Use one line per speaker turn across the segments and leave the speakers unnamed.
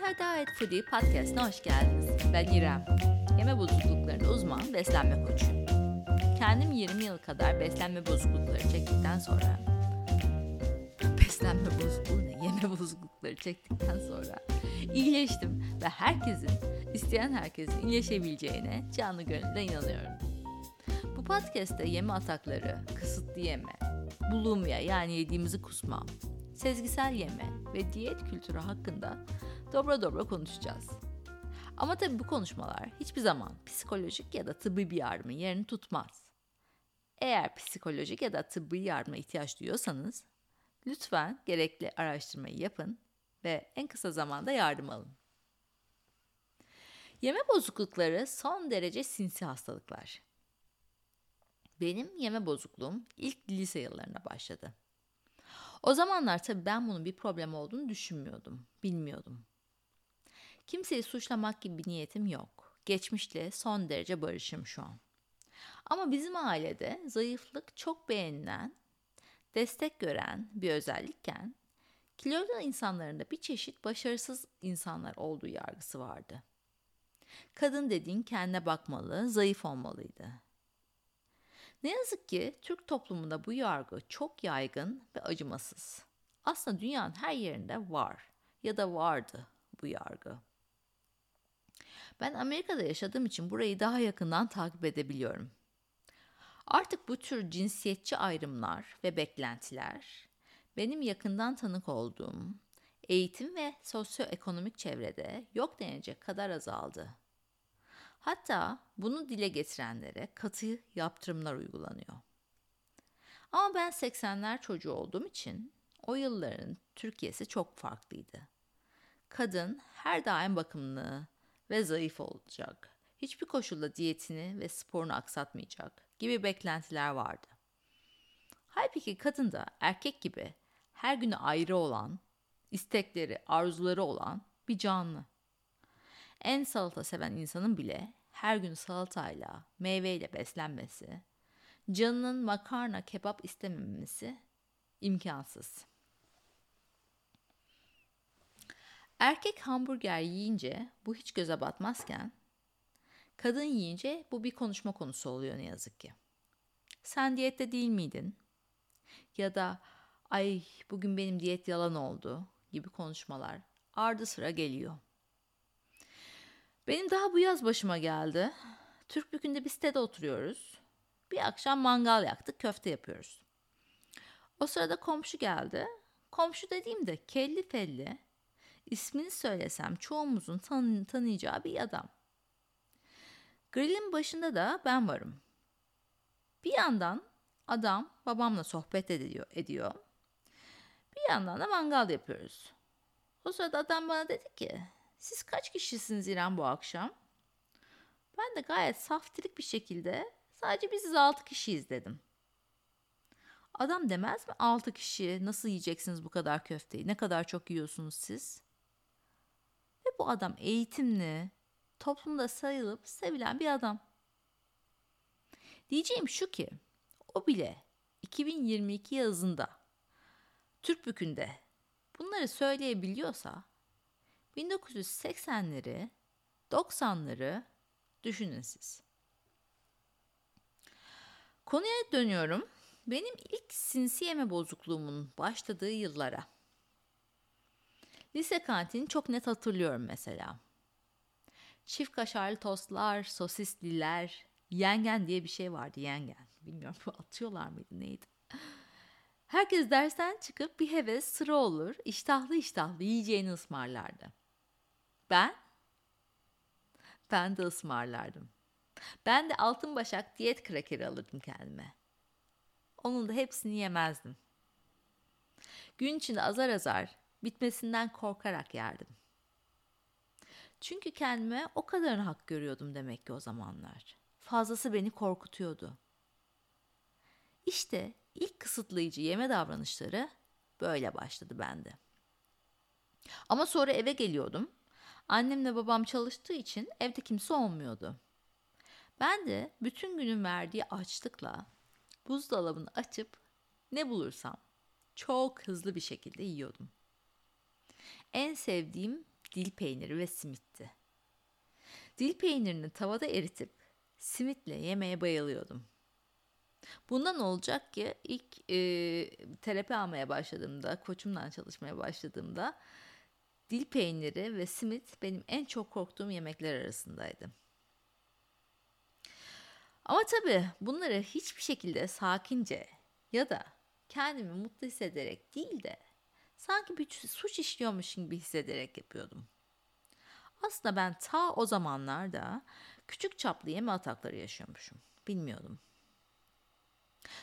Mental Diet Foodie Podcast'ına hoş geldiniz. Ben İrem. Yeme bozukluklarında uzman beslenme koçuyum. Kendim 20 yıl kadar beslenme bozuklukları çektikten sonra beslenme bozukluğu ne? Yeme bozuklukları çektikten sonra iyileştim ve herkesin, isteyen herkesin iyileşebileceğine canlı gönülden inanıyorum. Bu podcast'te yeme atakları, kısıtlı yeme, bulimia yani yediğimizi kusma, sezgisel yeme ve diyet kültürü hakkında dobra dobra konuşacağız. Ama tabii bu konuşmalar hiçbir zaman psikolojik ya da tıbbi bir yardımın yerini tutmaz. Eğer psikolojik ya da tıbbi yardıma ihtiyaç duyuyorsanız lütfen gerekli araştırmayı yapın ve en kısa zamanda yardım alın. Yeme bozuklukları son derece sinsi hastalıklar. Benim yeme bozukluğum ilk lise yıllarına başladı. O zamanlar tabii ben bunun bir problem olduğunu düşünmüyordum, bilmiyordum. Kimseyi suçlamak gibi bir niyetim yok. Geçmişle son derece barışım şu an. Ama bizim ailede zayıflık çok beğenilen, destek gören bir özellikken kilolu insanların da bir çeşit başarısız insanlar olduğu yargısı vardı. Kadın dediğin kendine bakmalı, zayıf olmalıydı. Ne yazık ki Türk toplumunda bu yargı çok yaygın ve acımasız. Aslında dünyanın her yerinde var ya da vardı bu yargı. Ben Amerika'da yaşadığım için burayı daha yakından takip edebiliyorum. Artık bu tür cinsiyetçi ayrımlar ve beklentiler benim yakından tanık olduğum eğitim ve sosyoekonomik çevrede yok denecek kadar azaldı. Hatta bunu dile getirenlere katı yaptırımlar uygulanıyor. Ama ben 80'ler çocuğu olduğum için o yılların Türkiye'si çok farklıydı. Kadın her daim bakımlı ve zayıf olacak. Hiçbir koşulda diyetini ve sporunu aksatmayacak gibi beklentiler vardı. Halbuki kadın da erkek gibi her günü ayrı olan, istekleri, arzuları olan bir canlı. En salata seven insanın bile her gün salatayla, meyveyle beslenmesi, canının makarna, kebap istememesi imkansız. Erkek hamburger yiyince bu hiç göze batmazken, kadın yiyince bu bir konuşma konusu oluyor ne yazık ki. Sen diyette değil miydin? Ya da ay bugün benim diyet yalan oldu gibi konuşmalar ardı sıra geliyor. Benim daha bu yaz başıma geldi. Türk Bükü'nde bir sitede oturuyoruz. Bir akşam mangal yaktık, köfte yapıyoruz. O sırada komşu geldi. Komşu dediğimde kelli felli, ismini söylesem çoğumuzun tanı tanıyacağı bir adam. Grillin başında da ben varım. Bir yandan adam babamla sohbet ediyor, ediyor. Bir yandan da mangal yapıyoruz. O sırada adam bana dedi ki siz kaç kişisiniz İrem bu akşam? Ben de gayet saftirik bir şekilde sadece biziz altı kişiyiz dedim. Adam demez mi altı kişi nasıl yiyeceksiniz bu kadar köfteyi? Ne kadar çok yiyorsunuz siz? Bu adam eğitimli, toplumda sayılıp sevilen bir adam. Diyeceğim şu ki o bile 2022 yazında Türk Bükü'nde bunları söyleyebiliyorsa 1980'leri, 90'ları düşünün siz. Konuya dönüyorum. Benim ilk sinsi yeme bozukluğumun başladığı yıllara. Lise kantini çok net hatırlıyorum mesela. Çift kaşarlı tostlar, sosisliler, yengen diye bir şey vardı yengen. Bilmiyorum atıyorlar mıydı neydi? Herkes dersten çıkıp bir heves sıra olur, iştahlı iştahlı yiyeceğini ısmarlardı. Ben? Ben de ısmarlardım. Ben de altın başak diyet krakeri alırdım kendime. Onun da hepsini yemezdim. Gün içinde azar azar bitmesinden korkarak yerdim. Çünkü kendime o kadar hak görüyordum demek ki o zamanlar. Fazlası beni korkutuyordu. İşte ilk kısıtlayıcı yeme davranışları böyle başladı bende. Ama sonra eve geliyordum Annemle babam çalıştığı için evde kimse olmuyordu. Ben de bütün günün verdiği açlıkla buzdolabını açıp ne bulursam çok hızlı bir şekilde yiyordum. En sevdiğim dil peyniri ve simitti. Dil peynirini tavada eritip simitle yemeye bayılıyordum. Bundan olacak ki ilk e, terapi almaya başladığımda, koçumdan çalışmaya başladığımda dil peyniri ve simit benim en çok korktuğum yemekler arasındaydı. Ama tabii bunları hiçbir şekilde sakince ya da kendimi mutlu hissederek değil de sanki bir suç işliyormuş gibi hissederek yapıyordum. Aslında ben ta o zamanlarda küçük çaplı yeme atakları yaşıyormuşum. Bilmiyordum.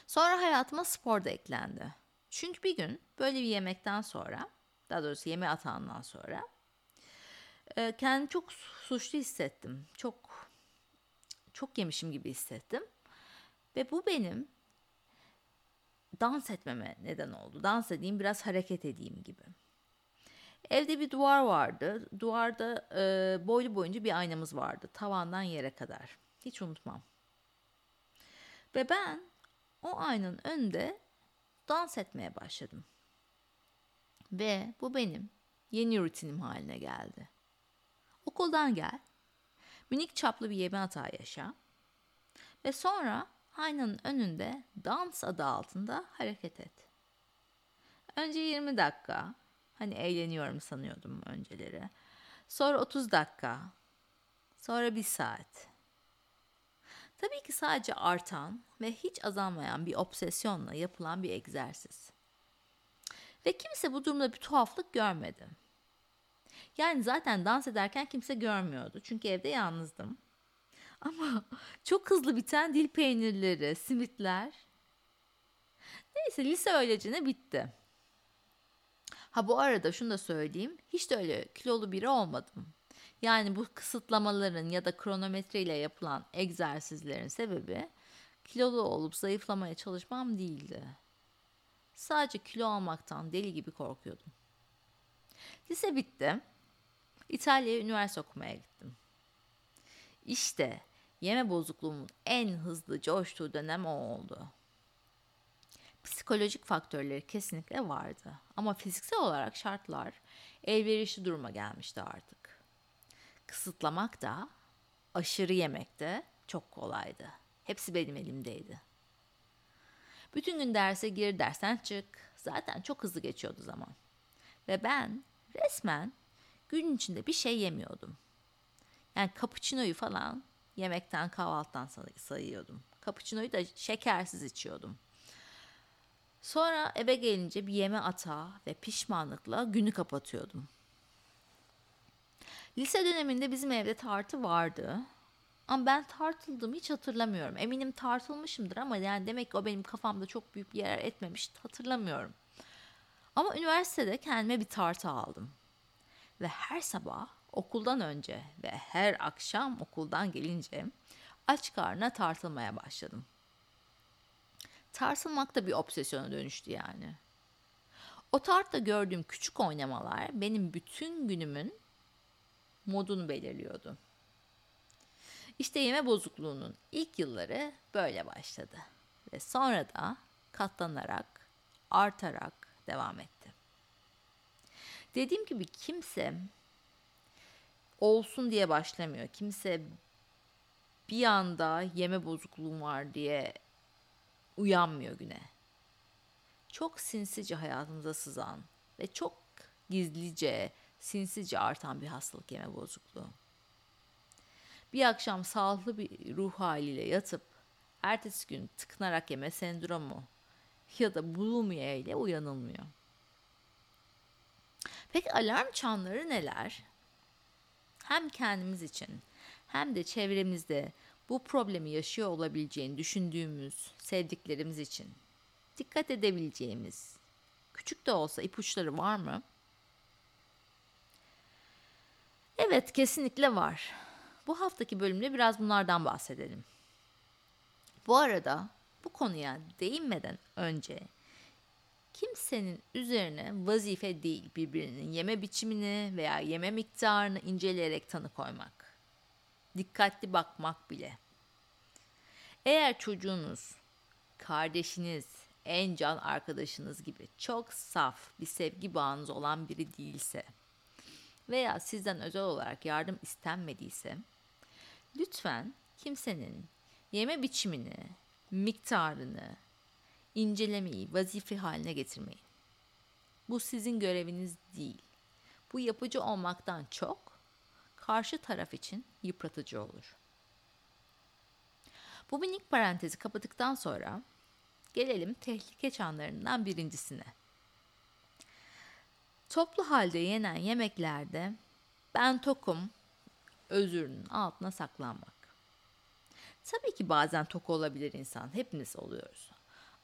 Sonra hayatıma spor da eklendi. Çünkü bir gün böyle bir yemekten sonra, daha doğrusu yeme atağından sonra e, kendimi çok suçlu hissettim. Çok çok yemişim gibi hissettim. Ve bu benim dans etmeme neden oldu. Dans edeyim, biraz hareket edeyim gibi. Evde bir duvar vardı. Duvarda e, boylu boyunca bir aynamız vardı. Tavandan yere kadar. Hiç unutmam. Ve ben o aynanın önünde dans etmeye başladım. Ve bu benim yeni rutinim haline geldi. Okuldan gel, minik çaplı bir yeme hata yaşa ve sonra aynanın önünde dans adı altında hareket et. Önce 20 dakika, hani eğleniyorum sanıyordum önceleri. Sonra 30 dakika, sonra bir saat. Tabii ki sadece artan ve hiç azalmayan bir obsesyonla yapılan bir egzersiz. Ve kimse bu durumda bir tuhaflık görmedi. Yani zaten dans ederken kimse görmüyordu. Çünkü evde yalnızdım. Ama çok hızlı biten dil peynirleri, simitler. Neyse lise öylece bitti. Ha bu arada şunu da söyleyeyim. Hiç de öyle kilolu biri olmadım. Yani bu kısıtlamaların ya da kronometre ile yapılan egzersizlerin sebebi kilolu olup zayıflamaya çalışmam değildi. Sadece kilo almaktan deli gibi korkuyordum. Lise bitti. İtalya'ya üniversite okumaya gittim. İşte yeme bozukluğumun en hızlı coştuğu dönem o oldu. Psikolojik faktörleri kesinlikle vardı ama fiziksel olarak şartlar elverişli duruma gelmişti artık. Kısıtlamak da, aşırı yemek de çok kolaydı. Hepsi benim elimdeydi. Bütün gün derse gir, dersten çık. Zaten çok hızlı geçiyordu zaman. Ve ben resmen gün içinde bir şey yemiyordum. Yani cappuccino'yu falan yemekten kahvaltıdan sayıyordum. Cappuccino'yu da şekersiz içiyordum. Sonra eve gelince bir yeme atağı ve pişmanlıkla günü kapatıyordum. Lise döneminde bizim evde tartı vardı. Ama ben tartıldığımı hiç hatırlamıyorum. Eminim tartılmışımdır ama yani demek ki o benim kafamda çok büyük bir yer etmemiş hatırlamıyorum. Ama üniversitede kendime bir tartı aldım. Ve her sabah okuldan önce ve her akşam okuldan gelince aç karnına tartılmaya başladım. Tartılmak da bir obsesyona dönüştü yani. O tartta gördüğüm küçük oynamalar benim bütün günümün modunu belirliyordu. İşte yeme bozukluğunun ilk yılları böyle başladı ve sonra da katlanarak, artarak devam etti. Dediğim gibi kimse olsun diye başlamıyor. Kimse bir anda yeme bozukluğum var diye uyanmıyor güne. Çok sinsice hayatımıza sızan ve çok gizlice, sinsice artan bir hastalık yeme bozukluğu. Bir akşam sağlıklı bir ruh haliyle yatıp ertesi gün tıkınarak yeme sendromu ya da bulimia ile uyanılmıyor. Peki alarm çanları neler? Hem kendimiz için hem de çevremizde bu problemi yaşıyor olabileceğini düşündüğümüz sevdiklerimiz için dikkat edebileceğimiz küçük de olsa ipuçları var mı? Evet, kesinlikle var. Bu haftaki bölümde biraz bunlardan bahsedelim. Bu arada bu konuya değinmeden önce kimsenin üzerine vazife değil birbirinin yeme biçimini veya yeme miktarını inceleyerek tanı koymak. Dikkatli bakmak bile. Eğer çocuğunuz, kardeşiniz, en can arkadaşınız gibi çok saf bir sevgi bağınız olan biri değilse veya sizden özel olarak yardım istenmediyse lütfen kimsenin yeme biçimini, miktarını incelemeyi vazife haline getirmeyin. Bu sizin göreviniz değil. Bu yapıcı olmaktan çok karşı taraf için yıpratıcı olur. Bu minik parantezi kapattıktan sonra gelelim tehlike çanlarından birincisine. Toplu halde yenen yemeklerde ben tokum özürünün altına saklanmak. Tabii ki bazen tok olabilir insan. Hepimiz oluyoruz.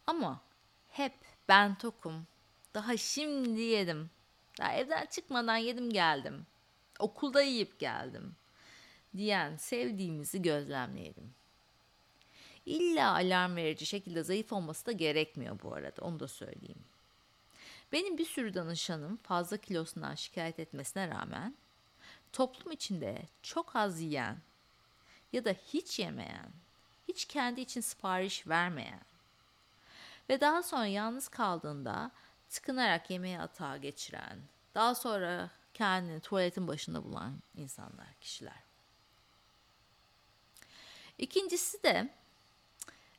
Ama hep ben tokum. Daha şimdi yedim. Daha evden çıkmadan yedim geldim. Okulda yiyip geldim. Diyen sevdiğimizi gözlemleyelim. İlla alarm verici şekilde zayıf olması da gerekmiyor bu arada. Onu da söyleyeyim. Benim bir sürü danışanım fazla kilosundan şikayet etmesine rağmen toplum içinde çok az yiyen ya da hiç yemeyen, hiç kendi için sipariş vermeyen ve daha sonra yalnız kaldığında tıkınarak yemeği atağa geçiren, daha sonra kendini tuvaletin başında bulan insanlar, kişiler. İkincisi de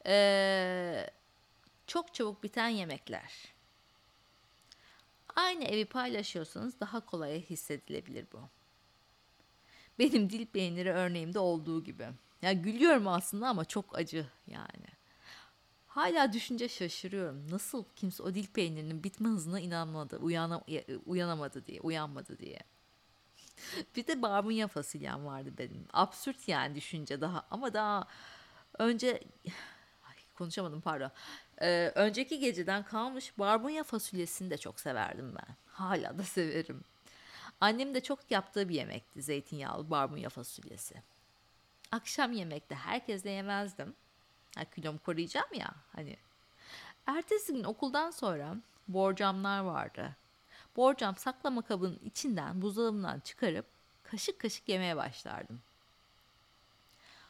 ee, çok çabuk biten yemekler. Aynı evi paylaşıyorsanız daha kolay hissedilebilir bu. Benim dil peyniri örneğimde olduğu gibi. Ya gülüyorum aslında ama çok acı yani. Hala düşünce şaşırıyorum. Nasıl kimse o dil peynirinin bitme hızına inanmadı, uyana, uyanamadı diye, uyanmadı diye. bir de barbunya fasulyem vardı benim. Absürt yani düşünce daha ama daha önce konuşamadım pardon. Ee, önceki geceden kalmış barbunya fasulyesini de çok severdim ben. Hala da severim. Annem de çok yaptığı bir yemekti zeytinyağlı barbunya fasulyesi. Akşam yemekte herkesle yemezdim. Ha, kilomu koruyacağım ya hani. Ertesi gün okuldan sonra borcamlar vardı. Borcam saklama kabının içinden buzdolabından çıkarıp kaşık kaşık yemeye başlardım.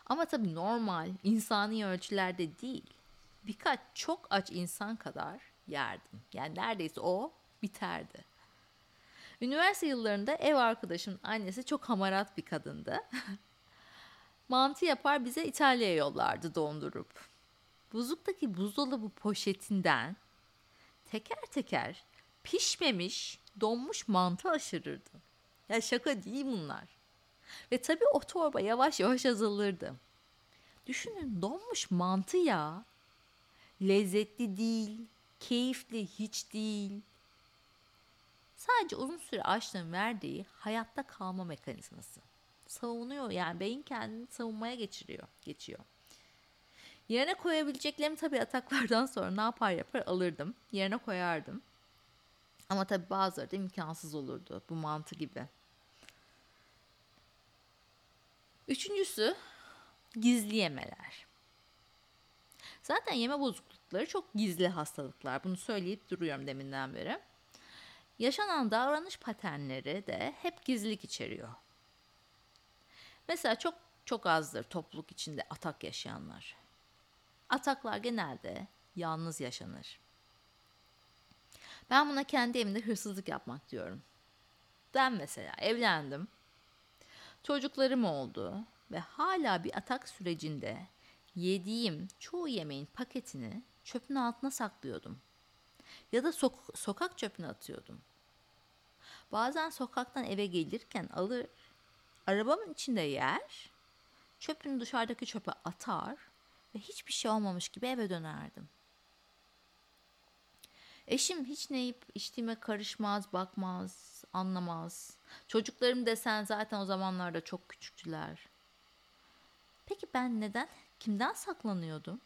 Ama tabii normal insani ölçülerde değil. Birkaç çok aç insan kadar yerdim. Yani neredeyse o biterdi. Üniversite yıllarında ev arkadaşımın annesi çok hamarat bir kadındı. Mantı yapar bize İtalya'ya yollardı dondurup. Buzluktaki buzdolabı poşetinden teker teker pişmemiş, donmuş mantı aşırırdı. Ya şaka değil bunlar. Ve tabii o torba yavaş yavaş azalırdı. Düşünün donmuş mantı ya. Lezzetli değil, keyifli hiç değil. Sadece uzun süre açlığın verdiği hayatta kalma mekanizması. Savunuyor yani beyin kendini savunmaya geçiriyor, geçiyor. Yerine koyabileceklerimi tabii ataklardan sonra ne yapar yapar alırdım. Yerine koyardım. Ama tabii bazıları da imkansız olurdu bu mantı gibi. Üçüncüsü gizli yemeler. Zaten yeme bozuklukları çok gizli hastalıklar. Bunu söyleyip duruyorum deminden beri. Yaşanan davranış paternleri de hep gizlilik içeriyor. Mesela çok çok azdır topluluk içinde atak yaşayanlar. Ataklar genelde yalnız yaşanır. Ben buna kendi evimde hırsızlık yapmak diyorum. Ben mesela evlendim. Çocuklarım oldu ve hala bir atak sürecinde yediğim çoğu yemeğin paketini çöpün altına saklıyordum. Ya da sok- sokak çöpüne atıyordum. Bazen sokaktan eve gelirken alır, arabamın içinde yer, çöpünü dışarıdaki çöpe atar ve hiçbir şey olmamış gibi eve dönerdim. Eşim hiç ne yiyip içtiğime karışmaz, bakmaz, anlamaz. Çocuklarım desen zaten o zamanlarda çok küçüktüler. Peki ben neden, kimden saklanıyordum?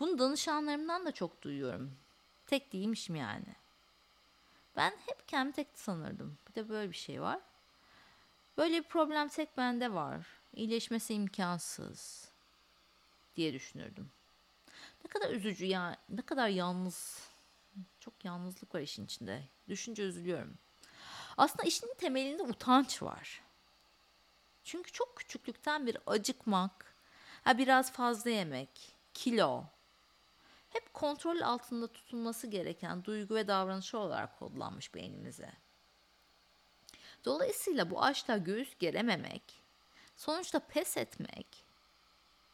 Bunu danışanlarımdan da çok duyuyorum. Tek değilmişim yani. Ben hep kendi tek sanırdım. Bir de böyle bir şey var. Böyle bir problem tek bende var. İyileşmesi imkansız diye düşünürdüm. Ne kadar üzücü ya. Ne kadar yalnız. Çok yalnızlık var işin içinde. Düşünce üzülüyorum. Aslında işin temelinde utanç var. Çünkü çok küçüklükten bir acıkmak, ha biraz fazla yemek, kilo, hep kontrol altında tutulması gereken duygu ve davranışı olarak kodlanmış beynimize. Dolayısıyla bu açlığa göğüs gerememek, sonuçta pes etmek,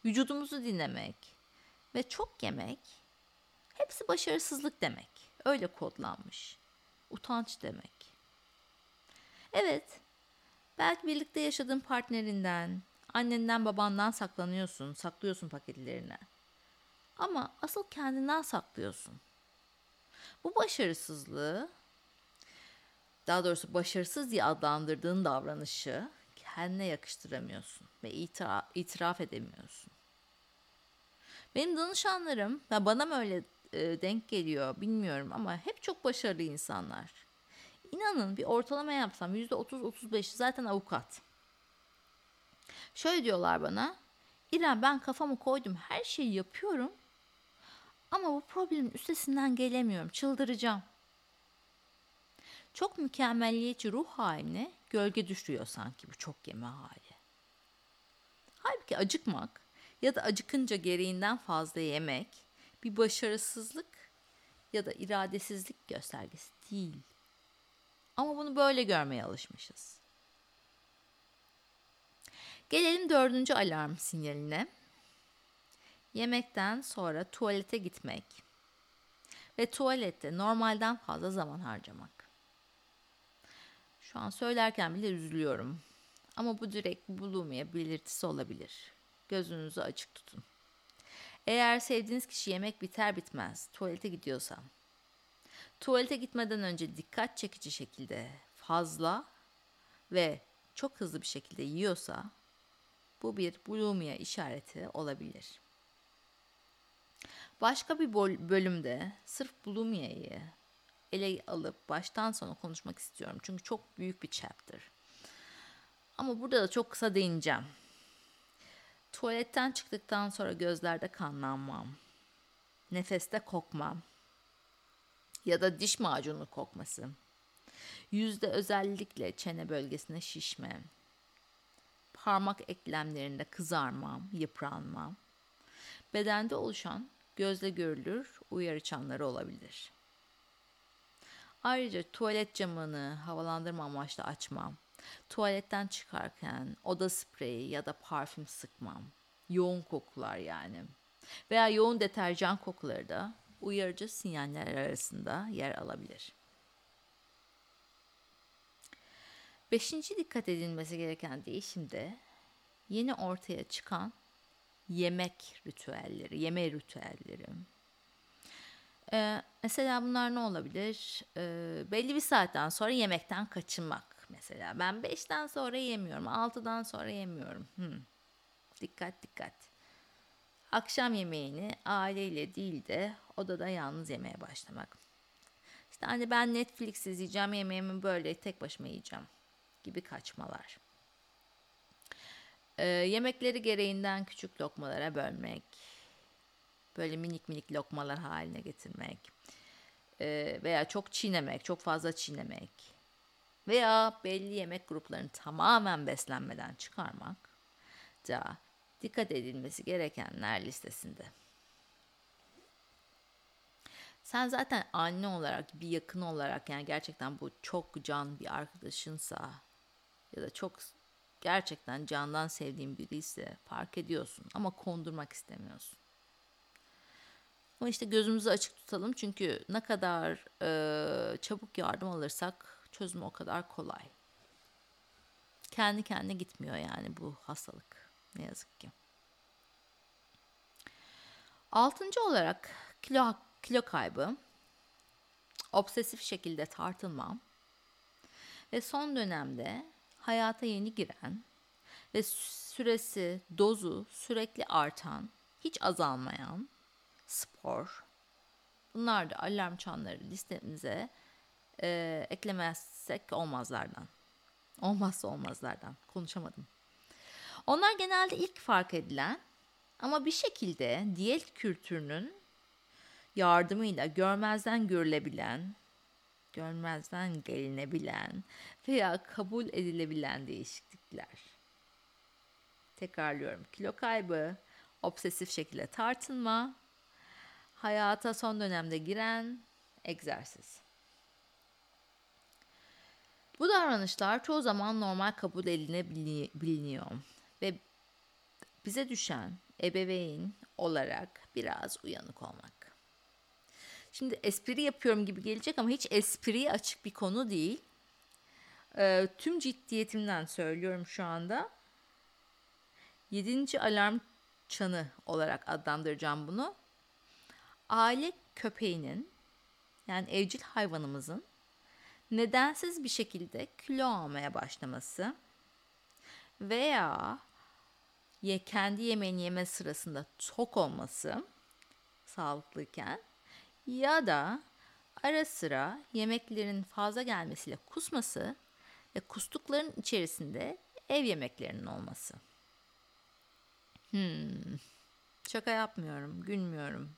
vücudumuzu dinlemek ve çok yemek hepsi başarısızlık demek. Öyle kodlanmış. Utanç demek. Evet, belki birlikte yaşadığın partnerinden, annenden babandan saklanıyorsun, saklıyorsun paketlerini. Ama asıl kendinden saklıyorsun. Bu başarısızlığı, daha doğrusu başarısız diye adlandırdığın davranışı kendine yakıştıramıyorsun ve itiraf, itiraf edemiyorsun. Benim danışanlarım, ya bana mı öyle e, denk geliyor bilmiyorum ama hep çok başarılı insanlar. İnanın bir ortalama yapsam %30-35 zaten avukat. Şöyle diyorlar bana. İrem ben kafamı koydum her şeyi yapıyorum ama bu problemin üstesinden gelemiyorum çıldıracağım. Çok mükemmelliyetçi ruh haline gölge düşüyor sanki bu çok yeme hali. Halbuki acıkmak ya da acıkınca gereğinden fazla yemek bir başarısızlık ya da iradesizlik göstergesi değil. Ama bunu böyle görmeye alışmışız. Gelelim dördüncü alarm sinyaline. Yemekten sonra tuvalete gitmek ve tuvalette normalden fazla zaman harcamak. Şu an söylerken bile üzülüyorum. Ama bu direkt bulimia belirtisi olabilir. Gözünüzü açık tutun. Eğer sevdiğiniz kişi yemek biter bitmez tuvalete gidiyorsa, tuvalete gitmeden önce dikkat çekici şekilde fazla ve çok hızlı bir şekilde yiyorsa bu bir bulimia işareti olabilir. Başka bir bölümde sırf bulimia'yı ele alıp baştan sona konuşmak istiyorum. Çünkü çok büyük bir chapter. Ama burada da çok kısa değineceğim. Tuvaletten çıktıktan sonra gözlerde kanlanmam, nefeste kokmam ya da diş macunu kokması, yüzde özellikle çene bölgesine şişme, parmak eklemlerinde kızarmam, yıpranmam, bedende oluşan gözle görülür uyarı çanları olabilir. Ayrıca tuvalet camını havalandırma amaçlı açmam, tuvaletten çıkarken oda spreyi ya da parfüm sıkmam, yoğun kokular yani veya yoğun deterjan kokuları da uyarıcı sinyaller arasında yer alabilir. Beşinci dikkat edilmesi gereken değişim de yeni ortaya çıkan yemek ritüelleri, yeme ritüelleri. Ee, mesela bunlar ne olabilir? Ee, belli bir saatten sonra yemekten kaçınmak mesela. Ben 5'ten sonra yemiyorum, 6'dan sonra yemiyorum. Hmm. Dikkat dikkat. Akşam yemeğini aileyle değil de odada yalnız yemeye başlamak. İşte hani ben Netflix izleyeceğim, yemeğimi böyle tek başıma yiyeceğim gibi kaçmalar. Ee, yemekleri gereğinden küçük lokmalara bölmek. Böyle minik minik lokmalar haline getirmek. Ee, veya çok çiğnemek, çok fazla çiğnemek. Veya belli yemek gruplarını tamamen beslenmeden çıkarmak da dikkat edilmesi gerekenler listesinde. Sen zaten anne olarak, bir yakın olarak yani gerçekten bu çok can bir arkadaşınsa ya da çok gerçekten candan sevdiğin biri ise fark ediyorsun ama kondurmak istemiyorsun. Ama işte gözümüzü açık tutalım çünkü ne kadar e, çabuk yardım alırsak çözüm o kadar kolay. Kendi kendine gitmiyor yani bu hastalık ne yazık ki. Altıncı olarak kilo, kilo kaybı, obsesif şekilde tartılma ve son dönemde hayata yeni giren ve süresi, dozu sürekli artan, hiç azalmayan spor. Bunlar da alarm çanları listemize e, eklemezsek olmazlardan. Olmazsa olmazlardan. Konuşamadım. Onlar genelde ilk fark edilen ama bir şekilde diyet kültürünün yardımıyla görmezden görülebilen görmezden gelinebilen veya kabul edilebilen değişiklikler. Tekrarlıyorum. Kilo kaybı, obsesif şekilde tartınma, hayata son dönemde giren egzersiz. Bu davranışlar çoğu zaman normal kabul edilebiliyor ve bize düşen ebeveyn olarak biraz uyanık olmak. Şimdi espri yapıyorum gibi gelecek ama hiç espriye açık bir konu değil. Ee, tüm ciddiyetimden söylüyorum şu anda. Yedinci alarm çanı olarak adlandıracağım bunu. Aile köpeğinin yani evcil hayvanımızın nedensiz bir şekilde kilo almaya başlaması veya ye, kendi yemeğini yeme sırasında tok olması sağlıklıyken ya da ara sıra yemeklerin fazla gelmesiyle kusması ve kustukların içerisinde ev yemeklerinin olması. Hmm. Şaka yapmıyorum, gülmüyorum.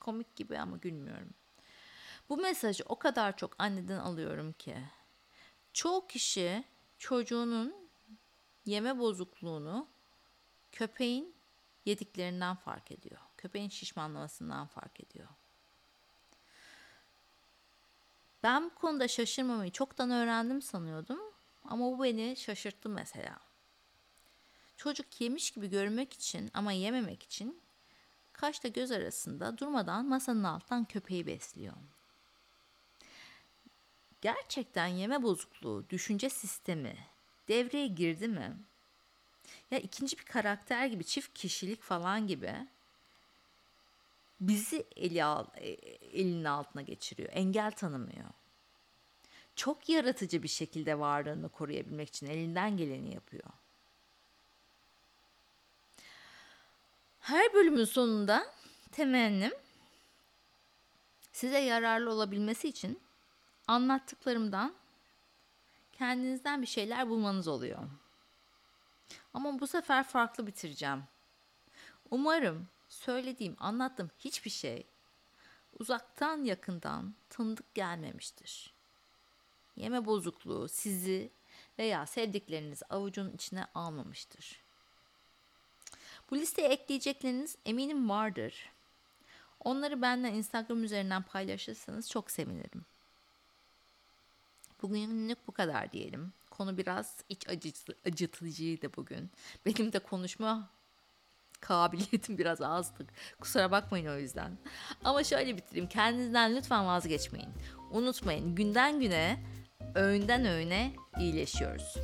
Komik gibi ama gülmüyorum. Bu mesajı o kadar çok anneden alıyorum ki. Çoğu kişi çocuğunun yeme bozukluğunu köpeğin yediklerinden fark ediyor. Köpeğin şişmanlamasından fark ediyor. Ben bu konuda şaşırmamayı çoktan öğrendim sanıyordum ama bu beni şaşırttı mesela. Çocuk yemiş gibi görünmek için ama yememek için kaşla göz arasında durmadan masanın alttan köpeği besliyor. Gerçekten yeme bozukluğu, düşünce sistemi devreye girdi mi? Ya ikinci bir karakter gibi, çift kişilik falan gibi bizi eli al, e, elinin altına geçiriyor. Engel tanımıyor. Çok yaratıcı bir şekilde varlığını koruyabilmek için elinden geleni yapıyor. Her bölümün sonunda temennim size yararlı olabilmesi için anlattıklarımdan kendinizden bir şeyler bulmanız oluyor. Ama bu sefer farklı bitireceğim. Umarım söylediğim, anlattığım hiçbir şey uzaktan yakından tanıdık gelmemiştir. Yeme bozukluğu sizi veya sevdiklerinizi avucun içine almamıştır. Bu listeye ekleyecekleriniz eminim vardır. Onları benden Instagram üzerinden paylaşırsanız çok sevinirim. Bugünlük bu kadar diyelim. Konu biraz iç acıtıcıydı bugün. Benim de konuşma kabiliyetim biraz azdı. Kusura bakmayın o yüzden. Ama şöyle bitireyim. Kendinizden lütfen vazgeçmeyin. Unutmayın günden güne, öğünden öğüne iyileşiyoruz.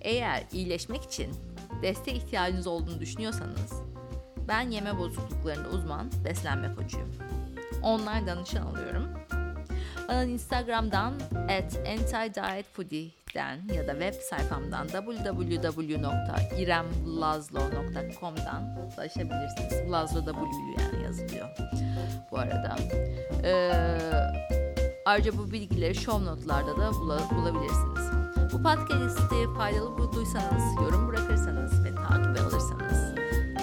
Eğer iyileşmek için destek ihtiyacınız olduğunu düşünüyorsanız ben yeme bozukluklarında uzman beslenme koçuyum. Online danışan alıyorum. Bana Instagram'dan at antidietfoodie'den ya da web sayfamdan www.iremlazlo.com'dan ulaşabilirsiniz. Lazlo W yani yazılıyor bu arada. Ee, ayrıca bu bilgileri show notlarda da bulabilirsiniz. Bu podcast'i faydalı bulduysanız, yorum bırakırsanız ve takip alırsanız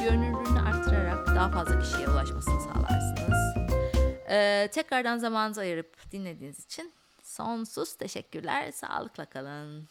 görünürlüğünü arttırarak daha fazla kişiye ulaşmasını sağlarsınız. Ee, tekrardan zamanınızı ayırıp dinlediğiniz için sonsuz teşekkürler. Sağlıkla kalın.